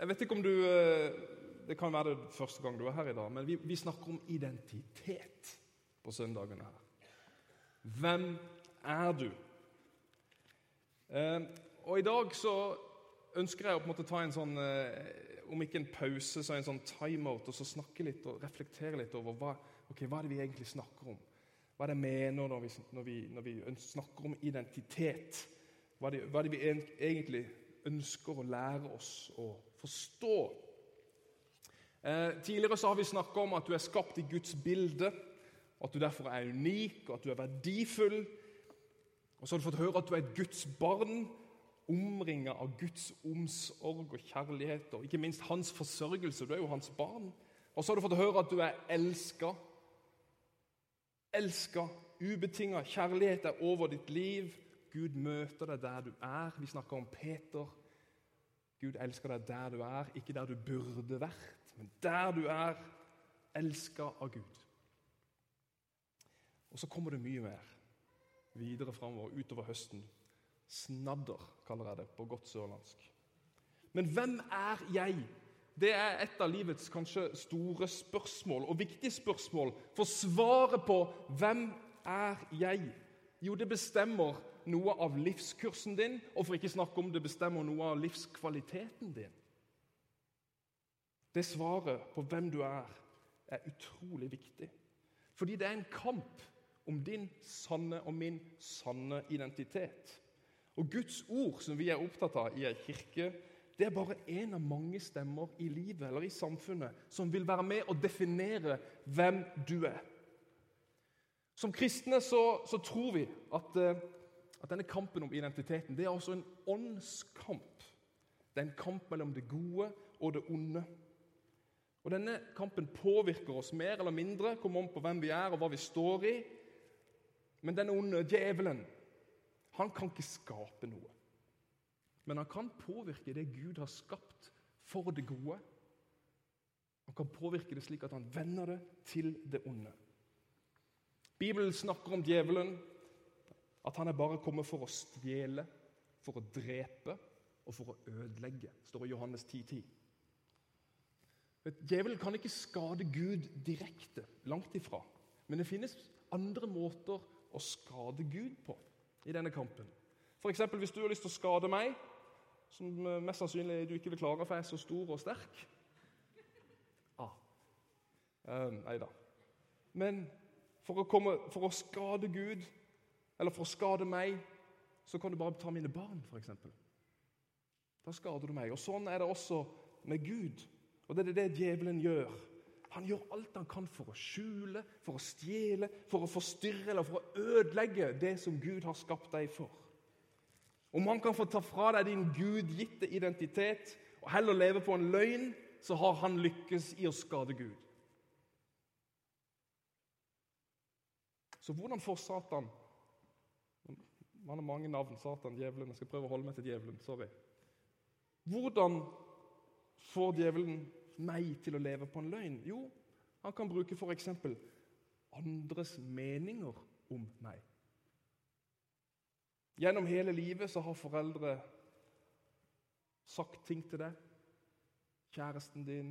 Jeg vet ikke om du eh, Det kan være det første gang du er her i dag, men vi, vi snakker om identitet på søndagene her. Hvem er du? Eh, og i dag så ønsker jeg å på en måte ta en sånn eh, Om ikke en pause, så en sånn timeout, og så snakke litt og reflektere litt over hva, okay, hva er det vi egentlig snakker om. Hva er det jeg mener når vi, når vi, når vi snakker om identitet? Hva er, det, hva er det vi egentlig ønsker å lære oss å forstå? Eh, tidligere så har vi snakka om at du er skapt i Guds bilde, at du derfor er unik, og at du er verdifull. Og så har du fått høre at du er et Guds barn, omringa av Guds omsorg og kjærlighet, og ikke minst hans forsørgelse. Du er jo hans barn. Og så har du fått høre at du er elska. Elska, ubetinga. Kjærlighet er over ditt liv. Gud møter deg der du er. Vi snakker om Peter. Gud elsker deg der du er, ikke der du burde vært, men der du er, elska av Gud. Og så kommer det mye mer videre framover utover høsten. Snadder, kaller jeg det på godt sørlandsk. Men hvem er jeg? Det er et av livets kanskje store spørsmål og viktige spørsmål. For svaret på 'Hvem er jeg?' Jo, det bestemmer noe av livskursen din, og for ikke snakke om det bestemmer noe av livskvaliteten din. Det svaret på hvem du er, er utrolig viktig. Fordi det er en kamp om din sanne og min sanne identitet. Og Guds ord, som vi er opptatt av i ei kirke, det er bare én av mange stemmer i livet eller i samfunnet som vil være med og definere hvem du er. Som kristne så, så tror vi at, eh, at, denne kampen om identiteten det er også en åndskamp. Det er en kamp mellom det gode og det onde. Og Denne kampen påvirker oss mer eller mindre, kommer om på hvem vi er og hva vi står i. Men denne onde djevelen han kan ikke skape noe. Men han kan påvirke det Gud har skapt for det gode. Han kan påvirke det slik at han vender det til det onde. Bibelen snakker om djevelen, at han er bare kommet for å stjele, for å drepe og for å ødelegge, står i Johannes 10,10. 10. Djevelen kan ikke skade Gud direkte, langt ifra. Men det finnes andre måter å skade Gud på i denne kampen. F.eks. hvis du har lyst til å skade meg, som eh, mest sannsynlig du ikke vil klare, for jeg er så stor og sterk. Ah. Uh, nei da. Men for å, komme, for å, skade Gud, eller for å skade meg, så kan du bare ta mine barn, f.eks. Da skader du meg. Og Sånn er det også med Gud. Og det er det djevelen gjør. Han gjør alt han kan for å skjule, for å stjele, for å forstyrre eller for å ødelegge det som Gud har skapt deg for. Om han kan få ta fra deg din gudgitte identitet og heller leve på en løgn, så har han lykkes i å skade Gud. Så hvordan får Satan Han har mange navn. Satan, djevelen. Jeg skal prøve å holde meg til djevelen. Sorry. Hvordan får djevelen meg til å leve på en løgn? Jo, han kan bruke f.eks. andres meninger om meg. Gjennom hele livet så har foreldre sagt ting til deg. Kjæresten din,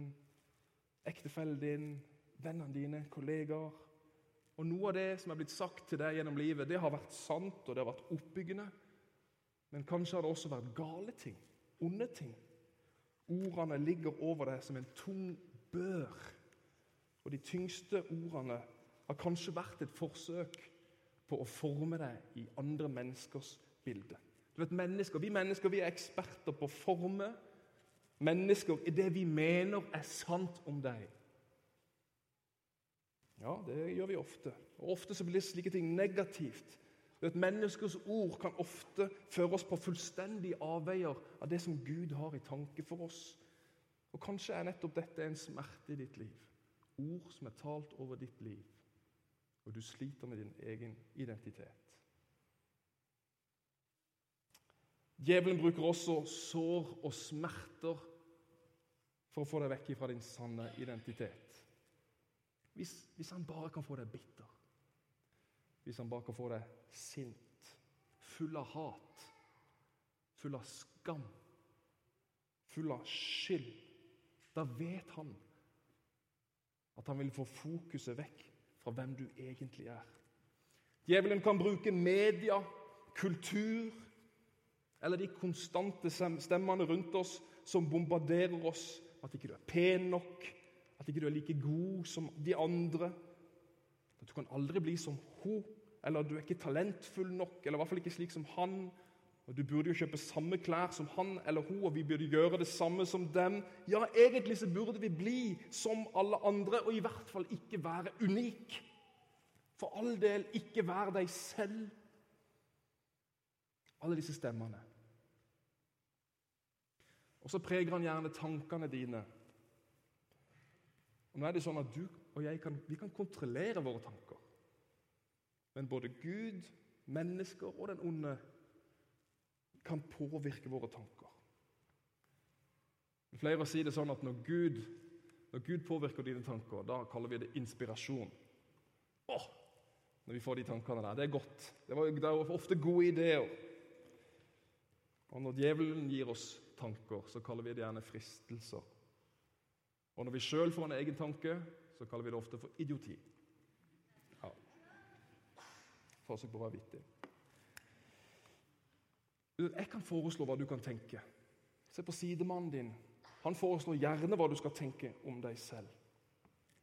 ektefellen din, vennene dine, kollegaer. Og Noe av det som er blitt sagt til deg gjennom livet, det har vært sant og det har vært oppbyggende. Men kanskje har det også vært gale ting, onde ting. Ordene ligger over deg som en tung bør. Og de tyngste ordene har kanskje vært et forsøk på å forme deg i andre menneskers bilde. Du vet, mennesker, Vi mennesker vi er eksperter på å forme mennesker i det vi mener er sant om deg. Ja, det gjør vi ofte. Og Ofte så blir slike ting negativt Et Menneskers ord kan ofte føre oss på fullstendige avveier av det som Gud har i tanke for oss. Og Kanskje er nettopp dette en smerte i ditt liv. Ord som er talt over ditt liv, og du sliter med din egen identitet. Djevelen bruker også sår og smerter for å få deg vekk fra din sanne identitet. Hvis, hvis han bare kan få deg bitter. Hvis han bare kan få deg sint, full av hat, full av skam, full av skyld, da vet han at han vil få fokuset vekk fra hvem du egentlig er. Djevelen kan bruke media, kultur eller de konstante stemmene rundt oss som bombarderer oss. At ikke du er pen nok, at ikke du er like god som de andre. At du kan aldri bli som hun, eller du er ikke talentfull nok, eller i hvert fall ikke slik som han. Og Du burde jo kjøpe samme klær som han eller hun, og vi burde gjøre det samme som dem. Ja, egentlig så burde vi bli som alle andre, og i hvert fall ikke være unik. For all del, ikke være deg selv. Alle disse stemmene. Og så preger han gjerne tankene dine. Nå er det sånn at du og jeg kan, vi kan kontrollere våre tanker. Men både Gud, mennesker og den onde kan påvirke våre tanker. Flere sier det sånn at når Gud, når Gud påvirker dine tanker, da kaller vi det inspirasjon. Åh, når vi får de tankene der. Det er godt. Det, var, det er ofte gode ideer. Og når djevelen gir oss tanker, så kaller vi det gjerne fristelser. Og når vi sjøl får en egen tanke, så kaller vi det ofte for idioti. Ja. Forsøk på å være vittig. Jeg kan foreslå hva du kan tenke. Se på sidemannen din. Han foreslår gjerne hva du skal tenke om deg selv.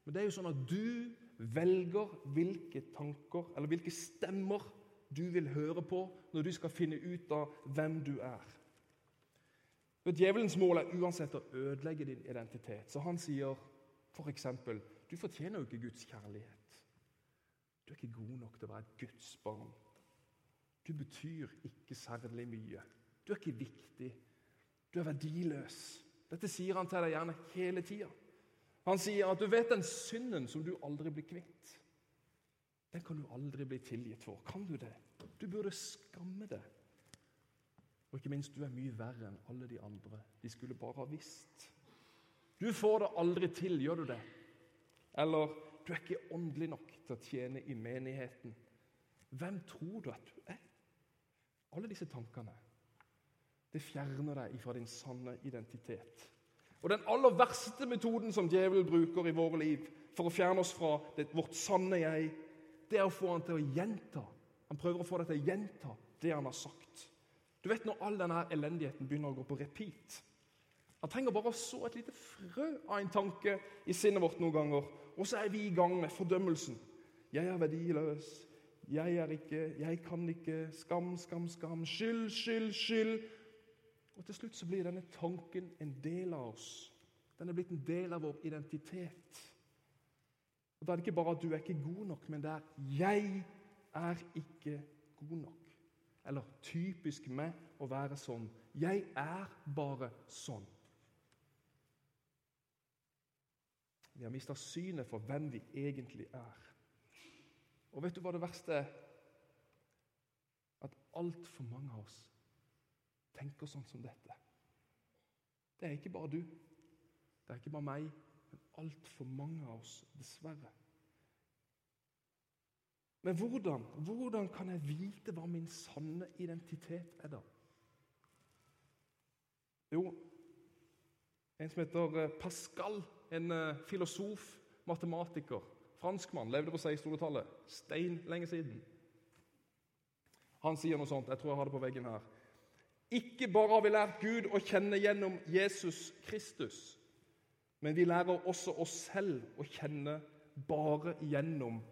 Men det er jo sånn at du velger hvilke tanker eller hvilke stemmer du vil høre på når du skal finne ut av hvem du er. Djevelens mål er uansett å ødelegge din identitet. Så han sier f.eks.: du fortjener jo ikke Guds kjærlighet. Du er ikke god nok til å være et Guds barn. Du betyr ikke særlig mye. Du er ikke viktig. Du er verdiløs. Dette sier han til deg gjerne hele tida. Han sier at du vet den synden som du aldri blir kvitt. Den kan du aldri bli tilgitt for. Kan du det? Du burde skamme deg. Og ikke minst, du er mye verre enn alle de andre. De skulle bare ha visst. Du får det aldri til, gjør du det? Eller du er ikke åndelig nok til å tjene i menigheten. Hvem tror du at du er? Alle disse tankene det fjerner deg fra din sanne identitet. Og Den aller verste metoden som djevelen bruker i våre liv for å fjerne oss fra det, vårt sanne jeg, det er å få han til å gjenta. Han prøver å få deg til å gjenta det han har sagt. Du vet Når all denne elendigheten begynner å gå på repeat Han trenger bare å så et lite frø av en tanke i sinnet vårt noen ganger, og så er vi i gang med fordømmelsen. Jeg er verdiløs. Jeg er ikke Jeg kan ikke. Skam, skam, skam. Skyld, skyld, skyld. Og Til slutt så blir denne tanken en del av oss. Den er blitt en del av vår identitet. Og Da er det ikke bare at du er ikke god nok, men det er 'jeg er ikke god nok' eller typisk meg å være sånn. Jeg er bare sånn. Vi har mista synet for hvem vi egentlig er. Og vet du hva det verste er? At altfor mange av oss tenker sånn som dette. Det er ikke bare du, det er ikke bare meg, men altfor mange av oss, dessverre. Men hvordan, hvordan kan jeg vite hva min sanne identitet er, da? Jo, en som heter eh, Pascal, en eh, filosof, matematiker, franskmann, levde på 1600-tallet. Stein lenge siden. Han sier noe sånt. Jeg tror jeg har det på veggen her. Ikke bare har vi lært Gud å kjenne gjennom Jesus Kristus, men vi lærer også oss selv å kjenne bare gjennom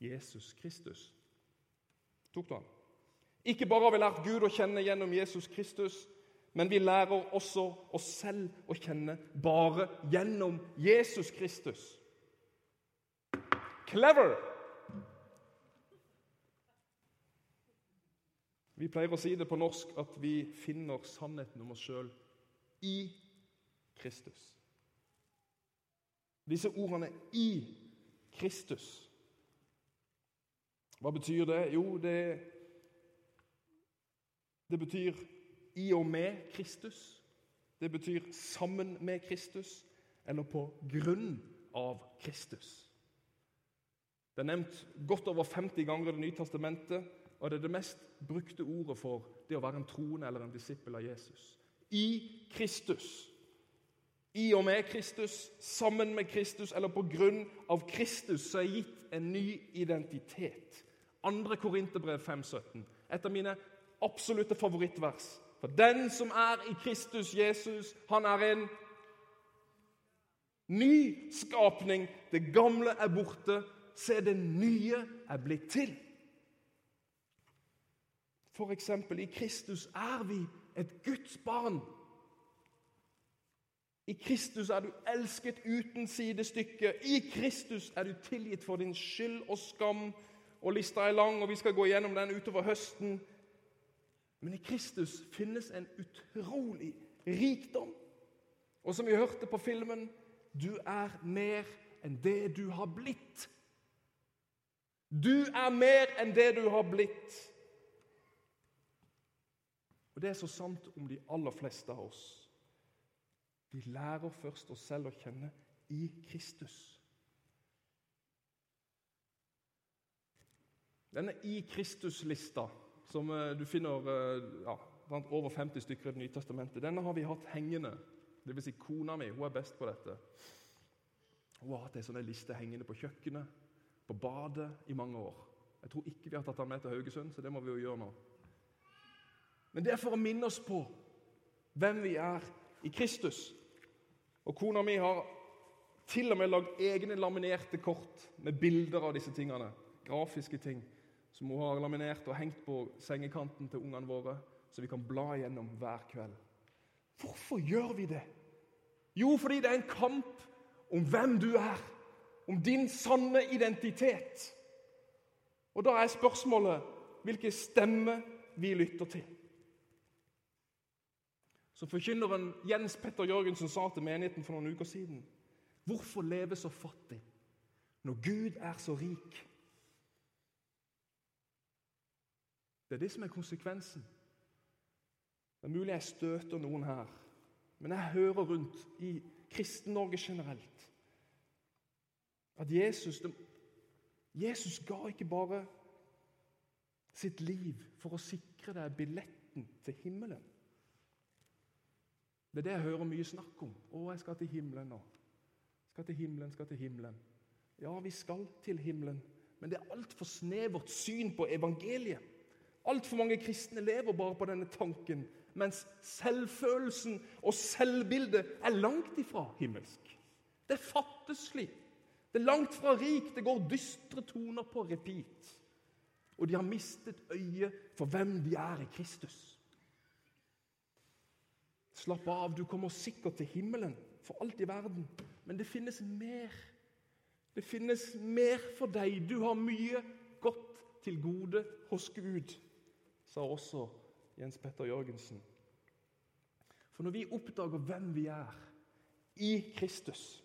Jesus Kristus. Tok du han? Ikke bare har vi lært Gud å kjenne gjennom Jesus Kristus, men vi lærer også oss selv å kjenne bare gjennom Jesus Kristus. Clever! Vi pleier å si det på norsk at vi finner sannheten om oss sjøl i Kristus. Disse ordene 'i Kristus' Hva betyr det? Jo, det, det betyr i og med Kristus. Det betyr sammen med Kristus, eller på grunn av Kristus. Det er nevnt godt over 50 ganger i Det nye testamentet, og det er det mest brukte ordet for det å være en troende eller en disippel av Jesus. i Kristus. I og med Kristus, sammen med Kristus eller på grunn av Kristus så er gitt en ny identitet. 2. Korinterbrev 5,17. Et av mine absolutte favorittvers. For den som er i Kristus Jesus, han er en ny skapning. Det gamle er borte. Se, det nye er blitt til. For eksempel, i Kristus er vi et Guds barn. I Kristus er du elsket uten sidestykke. I Kristus er du tilgitt for din skyld og skam. Og lista er lang, og vi skal gå gjennom den utover høsten. Men i Kristus finnes en utrolig rikdom. Og som vi hørte på filmen du er mer enn det du har blitt. Du er mer enn det du har blitt. Og Det er så sant om de aller fleste av oss. Vi lærer først oss selv å kjenne i Kristus. Denne i Kristus-lista, som eh, du finner eh, ja, over 50 stykker i Det nye testamentet, denne har vi hatt hengende. Det vil si Kona mi hun er best på dette. Hun har hatt ei sånn liste hengende på kjøkkenet, på badet, i mange år. Jeg tror ikke vi har tatt den med til Haugesund, så det må vi jo gjøre nå. Men det er for å minne oss på hvem vi er i Kristus. Og Kona mi har til og med lagd egne laminerte kort med bilder av disse tingene. Grafiske ting som hun har laminert og hengt på sengekanten til ungene våre, så vi kan bla igjennom hver kveld. Hvorfor gjør vi det? Jo, fordi det er en kamp om hvem du er, om din sanne identitet. Og da er spørsmålet hvilken stemme vi lytter til. Som forkynneren Jens Petter Jørgensen sa til menigheten for noen uker siden. Hvorfor leve så fattig når Gud er så rik? Det er det som er konsekvensen. Det er mulig jeg støter noen her, men jeg hører rundt i Kristen-Norge generelt at Jesus, Jesus ga ikke bare sitt liv for å sikre deg billetten til himmelen. Det er det jeg hører mye snakk om. 'Å, jeg skal til himmelen nå.' Skal til himmelen, skal til himmelen. Ja, vi skal til himmelen, men det er altfor snevert syn på evangeliet. Altfor mange kristne lever bare på denne tanken, mens selvfølelsen og selvbildet er langt ifra himmelsk. Det er fattigslig. Det er langt fra rik. Det går dystre toner på repeat. Og de har mistet øyet for hvem de er i Kristus. Slapp av, du kommer sikkert til himmelen for alt i verden. Men det finnes mer. Det finnes mer for deg. Du har mye godt til gode hos Gud, sa også Jens Petter Jørgensen. For når vi oppdager hvem vi er i Kristus,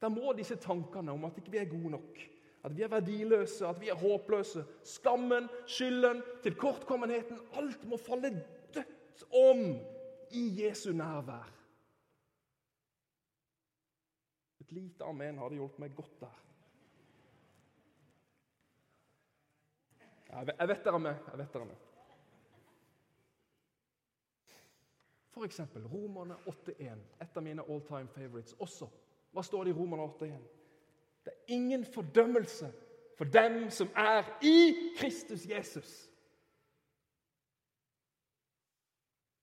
da må disse tankene om at ikke vi er gode nok, at vi er verdiløse, at vi er håpløse, skammen, skylden, tilkortkommenheten Alt må falle dødt om i Jesu nærvær. Et lite amen hadde hjulpet meg godt der. Jeg vet dere med. Jeg vet dere med. Eksempel Romerne 8,1, et av mine all time favorites også. Hva står det i Romerne 8,1? Det er ingen fordømmelse for dem som er i Kristus Jesus.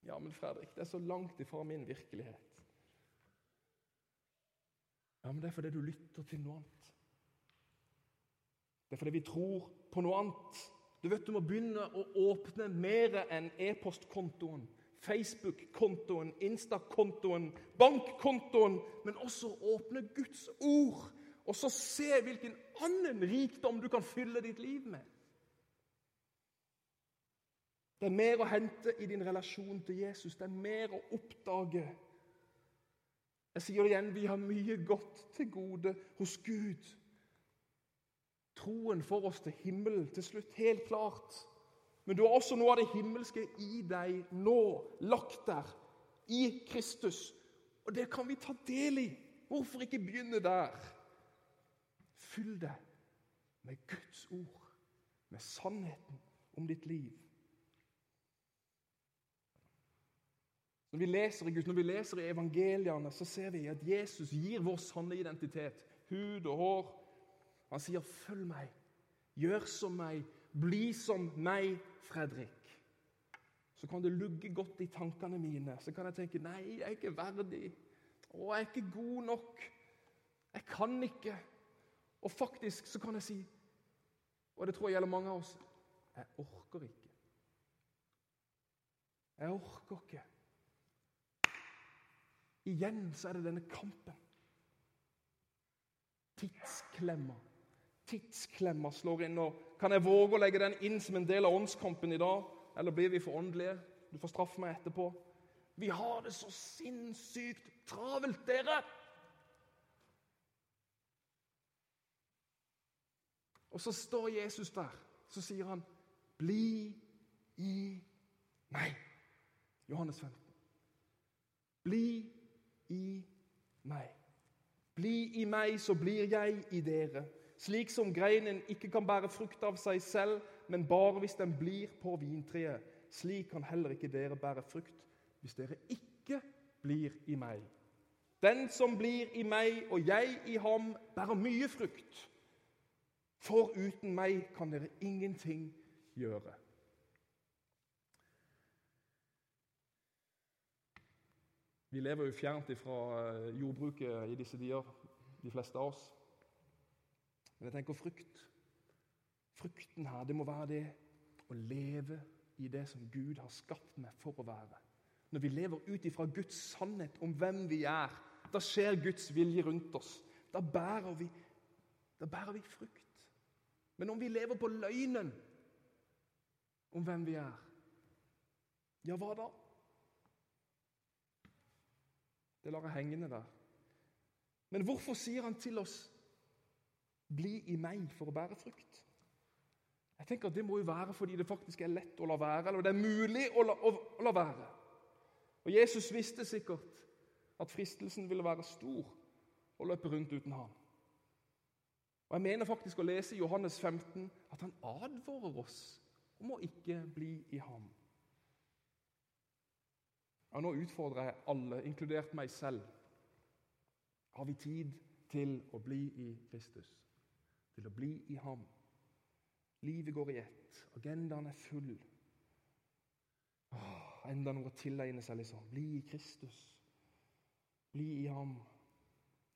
Ja, men Fredrik, det er så langt ifra min virkelighet. Ja, men det er fordi du lytter til noe annet. Det er fordi vi tror på noe annet. Du vet, du må begynne å åpne mer enn e-postkontoen, Facebook-kontoen, Insta-kontoen, bankkontoen, men også åpne Guds ord. Og så se hvilken annen rikdom du kan fylle ditt liv med. Det er mer å hente i din relasjon til Jesus. Det er mer å oppdage. Jeg sier det igjen vi har mye godt til gode hos Gud. Troen får oss til himmelen til slutt, helt klart. Men du har også noe av det himmelske i deg nå, lagt der, i Kristus. Og det kan vi ta del i. Hvorfor ikke begynne der? Fyll det med Guds ord, med sannheten om ditt liv. Når vi leser i Gud, når vi leser i evangeliene, så ser vi at Jesus gir vår sanne identitet. Hud og hår. Han sier 'følg meg', 'gjør som meg', 'bli som meg', Fredrik. Så kan det lugge godt i tankene mine. Så kan jeg tenke 'nei, jeg er ikke verdig'. 'Å, jeg er ikke god nok'. 'Jeg kan ikke'. Og faktisk så kan jeg si, og det tror jeg gjelder mange av oss 'Jeg orker ikke'. Jeg orker ikke. Igjen så er det denne kampen. Tidsklemma. Tidsklemma slår inn. og Kan jeg våge å legge den inn som en del av åndskampen i dag? Eller blir vi for åndelige? Du får straffe meg etterpå. Vi har det så sinnssykt travelt, dere! Og så står Jesus der. Så sier han, 'Bli i meg'. Johannes 15. Bli i meg. Bli i meg, så blir jeg i dere. Slik som greinen ikke kan bære frukt av seg selv, men bare hvis den blir på vintreet. Slik kan heller ikke dere bære frukt hvis dere ikke blir i meg. Den som blir i meg og jeg i ham, bærer mye frukt. For uten meg kan dere ingenting gjøre. Vi lever jo fjernt fra eh, jordbruket i disse dier, de fleste av oss. Men jeg tenker frukt. Frukten her, det må være det å leve i det som Gud har skapt meg for å være. Når vi lever ut ifra Guds sannhet om hvem vi er, da skjer Guds vilje rundt oss. Da bærer vi, da bærer vi frukt. Men om vi lever på løgnen om hvem vi er, ja, hva da? Det lar jeg hengende der. Men hvorfor sier han til oss 'bli i meg for å bære frukt'? Jeg tenker at Det må jo være fordi det faktisk er lett å la være, eller det er mulig å la, å, å la være. Og Jesus visste sikkert at fristelsen ville være stor å løpe rundt uten ham. Og Jeg mener faktisk å lese i Johannes 15 at han advarer oss om å ikke bli i ham. Og Nå utfordrer jeg alle, inkludert meg selv. Har vi tid til å bli i Kristus? Til å bli i ham? Livet går i ett. Agendaen er full. Åh, enda noe å tilegne seg, liksom. Bli i Kristus. Bli i ham.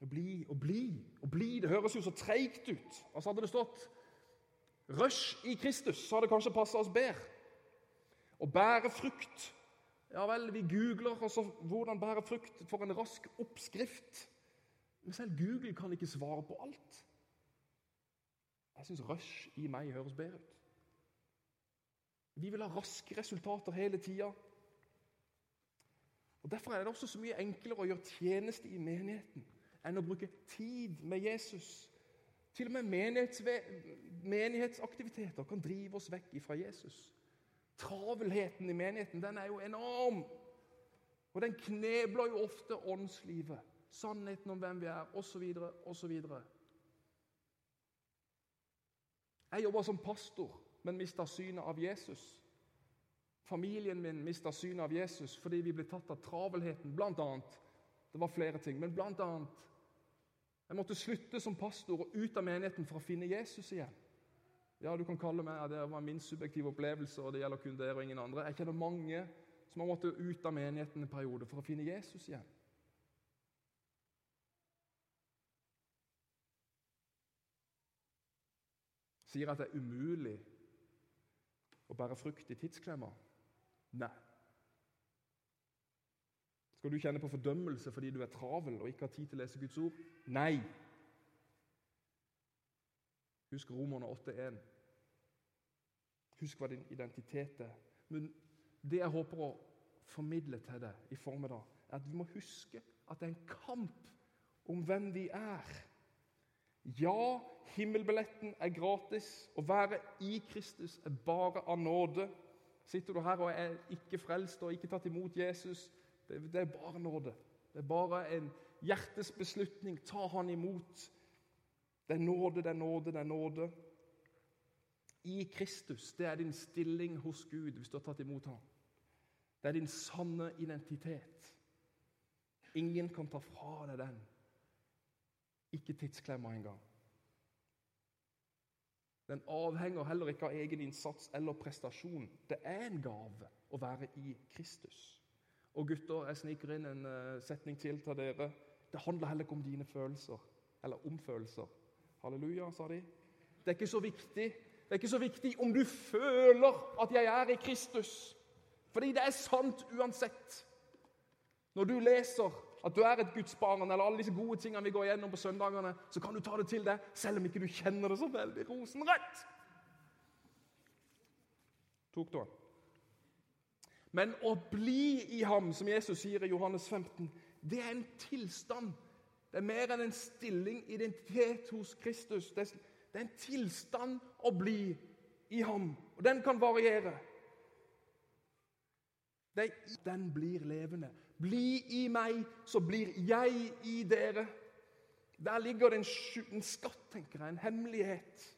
Og bli og bli og bli. Det høres jo så treigt ut. Altså Hadde det stått 'rush i Kristus', så hadde det kanskje passa oss bedre. Å bære frukt ja vel, vi googler også 'hvordan bære frukt' for en rask oppskrift. Men selv Google kan ikke svare på alt. Jeg syns Rush i meg høres bedre ut. Vi vil ha raske resultater hele tida. Derfor er det også så mye enklere å gjøre tjeneste i menigheten enn å bruke tid med Jesus. Til og med menighetsaktiviteter kan drive oss vekk fra Jesus. Travelheten i menigheten den er jo enorm. Og den knebler jo ofte åndslivet, sannheten om hvem vi er, osv. osv. Jeg jobber som pastor, men mista synet av Jesus. Familien min mista synet av Jesus fordi vi ble tatt av travelheten, blant annet. Det var flere ting, men blant annet Jeg måtte slutte som pastor og ut av menigheten for å finne Jesus igjen. Ja, du kan kalle meg det var min subjektive opplevelse, og det gjelder kun dere og ingen andre. Jeg kjenner mange som har måttet ut av menigheten en periode for å finne Jesus igjen. Sier at det er umulig å bære frukt i tidsklemmer? Nei. Skal du kjenne på fordømmelse fordi du er travel og ikke har tid til å lese Guds ord? Nei. Husk Romerne 8,1. Husk hva din identitet er. Men det jeg håper å formidle til deg i formiddag, er at vi må huske at det er en kamp om hvem vi er. Ja, himmelbilletten er gratis. Å være i Kristus er bare av nåde. Sitter du her og er ikke frelst og ikke tatt imot Jesus, det, det er bare nåde. Det er bare en hjertes beslutning. Ta han imot. Det er nåde, det er nåde, det er nåde. I Kristus, det er din stilling hos Gud hvis du har tatt imot ham. Det er din sanne identitet. Ingen kan ta fra deg den. Ikke tidsklemma engang. Den avhenger heller ikke av egen innsats eller prestasjon. Det er en gave å være i Kristus. Og gutter, jeg sniker inn en uh, setning til til dere. Det handler heller ikke om dine følelser, eller om følelser. Halleluja, sa de. Det er ikke så viktig. Det er ikke så viktig om du føler at jeg er i Kristus. Fordi det er sant uansett. Når du leser at du er et Guds eller alle disse gode tingene vi går gjennom på søndagene, så kan du ta det til deg, selv om ikke du kjenner det så veldig rosenrødt. Tok du? Men å bli i ham, som Jesus sier i Johannes 15, det er en tilstand. Det er mer enn en stilling, identitet hos Kristus. Det er en tilstand å bli i ham. Og den kan variere. Den blir levende. Bli i meg, så blir jeg i dere. Der ligger det en, skatt, tenker jeg, en hemmelighet.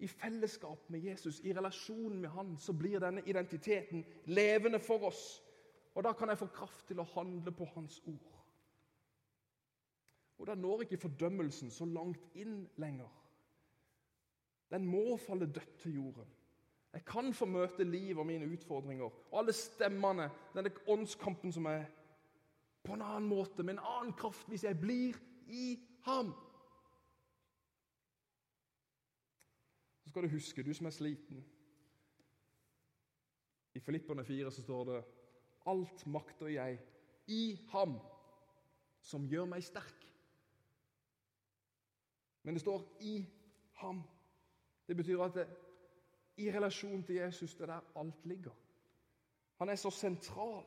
I fellesskap med Jesus, i relasjon med han, så blir denne identiteten levende for oss. Og da kan jeg få kraft til å handle på hans ord. Og da når ikke fordømmelsen så langt inn lenger. Den må falle dødt til jorden. Jeg kan få møte liv og mine utfordringer og alle stemmene, denne åndskampen som er på en annen måte, med en annen kraft, hvis jeg blir i ham. Så skal du huske, du som er sliten I Filipperne 4 så står det Alt makter jeg i ham som gjør meg sterk. Men det står 'i ham'. Det betyr at det, i relasjon til Jesus, det er der alt ligger. Han er så sentral.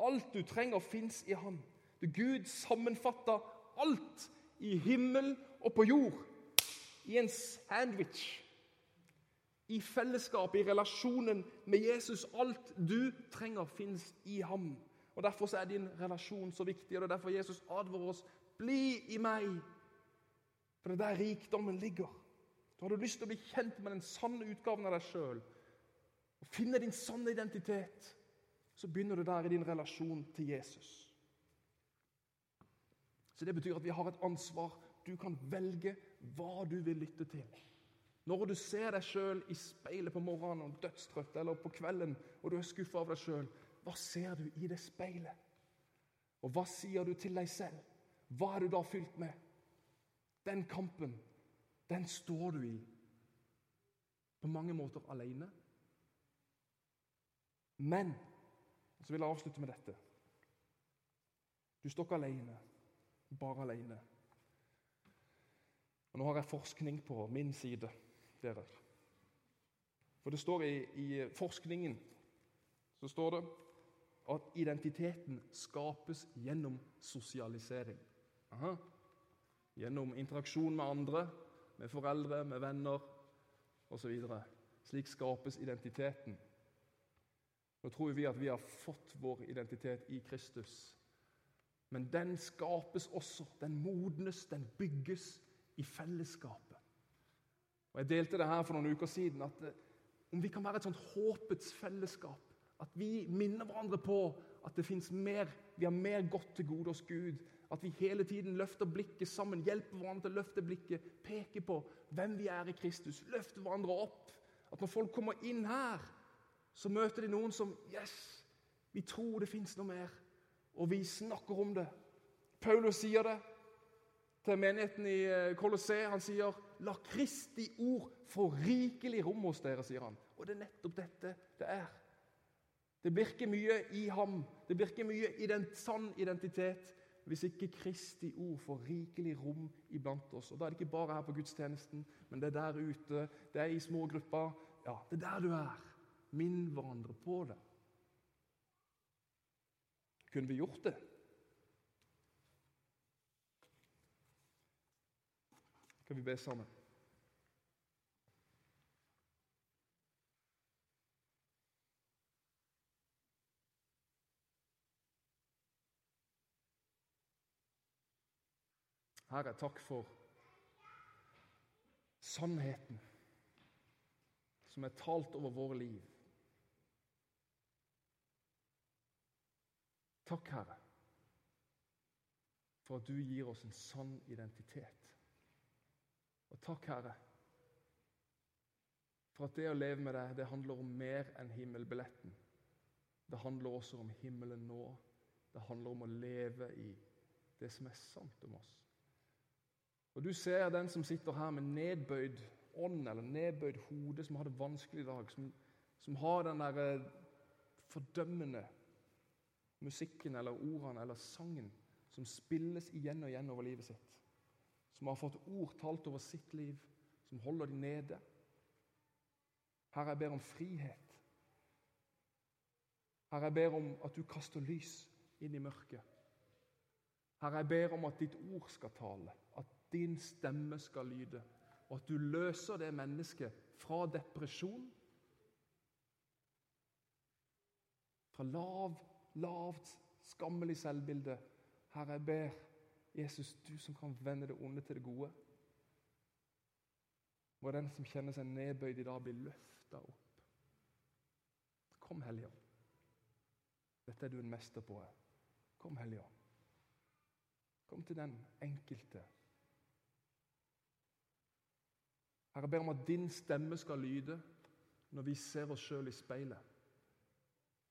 Alt du trenger, fins i han. Det Gud sammenfatter alt i himmel og på jord i en sandwich. I fellesskap, i relasjonen med Jesus. Alt du trenger, fins i ham. Og Derfor er din relasjon så viktig, og det er derfor Jesus advarer oss. Bli i meg, for det er der rikdommen ligger. Da har du lyst til å bli kjent med den sanne utgaven av deg sjøl og finne din sanne identitet. Så begynner du der i din relasjon til Jesus. Så Det betyr at vi har et ansvar. Du kan velge hva du vil lytte til. Når du ser deg sjøl i speilet på morgenen og dødstrøtt, eller på kvelden og du er skuffa av deg sjøl, hva ser du i det speilet? Og hva sier du til deg selv? Hva er du da fylt med? Den kampen den står du i på mange måter alene. Men så vil jeg avslutte med dette. Du står ikke alene, bare alene. Og Nå har jeg forskning på min side, dere. For det står i, i forskningen så står det at identiteten skapes gjennom sosialisering. Aha. Gjennom interaksjon med andre, med foreldre, med venner osv. Slik skapes identiteten. Nå tror vi at vi har fått vår identitet i Kristus. Men den skapes også, den modnes, den bygges i fellesskapet. Og Jeg delte det her for noen uker siden, at eh, om vi kan være et sånt håpets fellesskap At vi minner hverandre på at det fins mer, vi har mer godt til gode hos Gud at vi hele tiden løfter blikket sammen, hjelper hverandre til å løfte blikket, peker på hvem vi er i Kristus, løfter hverandre opp. At når folk kommer inn her, så møter de noen som Yes, vi tror det fins noe mer, og vi snakker om det. Paulus sier det til menigheten i eh, Colosseum. Han sier, 'La Kristi ord få rikelig rom hos dere', sier han. Og det er nettopp dette det er. Det virker mye i ham. Det virker mye i den sann identitet hvis ikke Kristi ord får rikelig rom iblant oss. Og Da er det ikke bare her på gudstjenesten, men det er der ute, det er i små grupper. Ja, det er der du er. Minn hverandre på det. Kunne vi gjort det? Kan vi be sammen? Herre, takk for sannheten som er talt over våre liv. Takk, Herre, for at du gir oss en sann identitet. Og takk, Herre, for at det å leve med deg, det handler om mer enn himmelbilletten. Det handler også om himmelen nå. Det handler om å leve i det som er sant om oss. Og Du ser den som sitter her med nedbøyd ånd eller nedbøyd hode, som har det vanskelig i dag, som, som har den der eh, fordømmende musikken eller ordene eller sangen som spilles igjen og igjen over livet sitt. Som har fått ord talt over sitt liv, som holder de nede. Herre, jeg ber om frihet. Herre, jeg ber om at du kaster lys inn i mørket. Herre, jeg ber om at ditt ord skal tale, at din stemme skal lyde, og at du løser det mennesket fra depresjon, fra lav, lavt, skammelig selvbilde. Herre, jeg ber Jesus, du som kan vende det onde til det gode. Må den som kjenner seg nedbøyd i dag, bli løfta opp. Kom, Hellige Ånd. Dette er du en mester på. Kom, Hellige Ånd. Kom til den enkelte. Herre, jeg ber om at din stemme skal lyde når vi ser oss sjøl i speilet.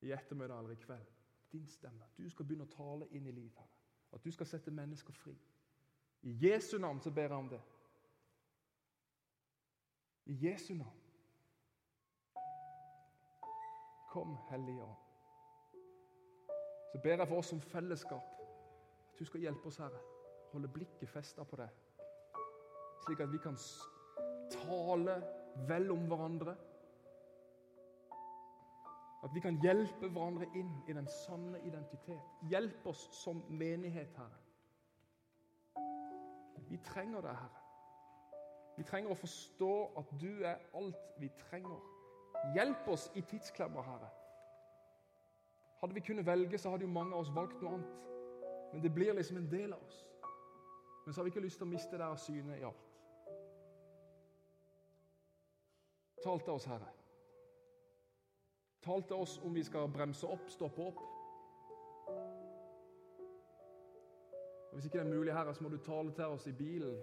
I ettermiddag eller i kveld. Din stemme. Du skal begynne å tale inn i livet. Herre. At du skal sette mennesker fri. I Jesu navn så ber jeg om det. I Jesu navn. Kom, Hellige Ånd. Så ber jeg for oss som fellesskap at du skal hjelpe oss, Herre. Holde blikket festa på deg, slik at vi kan tale vel om hverandre. At vi kan hjelpe hverandre inn i den sanne identitet. Hjelp oss som menighet, Herre. Vi trenger deg, Herre. Vi trenger å forstå at du er alt vi trenger. Hjelp oss i tidsklemma, Herre. Hadde vi kunnet velge, så hadde jo mange av oss valgt noe annet. Men det blir liksom en del av oss. Men så har vi ikke lyst til å miste det av syne i alt. Tal til oss, Herre. Tal til oss om vi skal bremse opp, stoppe opp. Og Hvis ikke det er mulig, Herre, så må du tale til oss i bilen.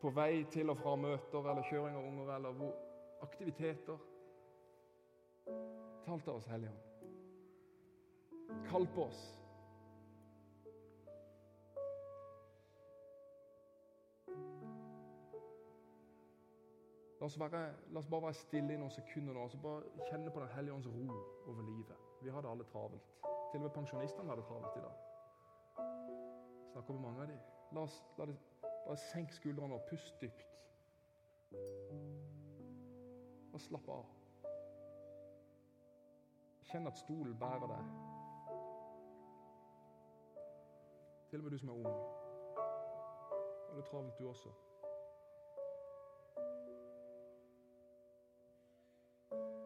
På vei til og fra møter eller kjøring av unger eller hvor, aktiviteter. Tal til oss, Hellige Ånd. Kall på oss. La oss, være, la oss, bare være stille i noen sekunder nå og så bare kjenne på Den hellige ånds ro over livet. Vi har det alle travelt. Til og med pensjonistene har det travelt i dag. Snakker med mange av dem. La oss la det, bare senke skuldrene og pust dypt. Og slapp av. Kjenn at stolen bærer deg. Til og med du som er ung. Og det er travelt, du også. thank you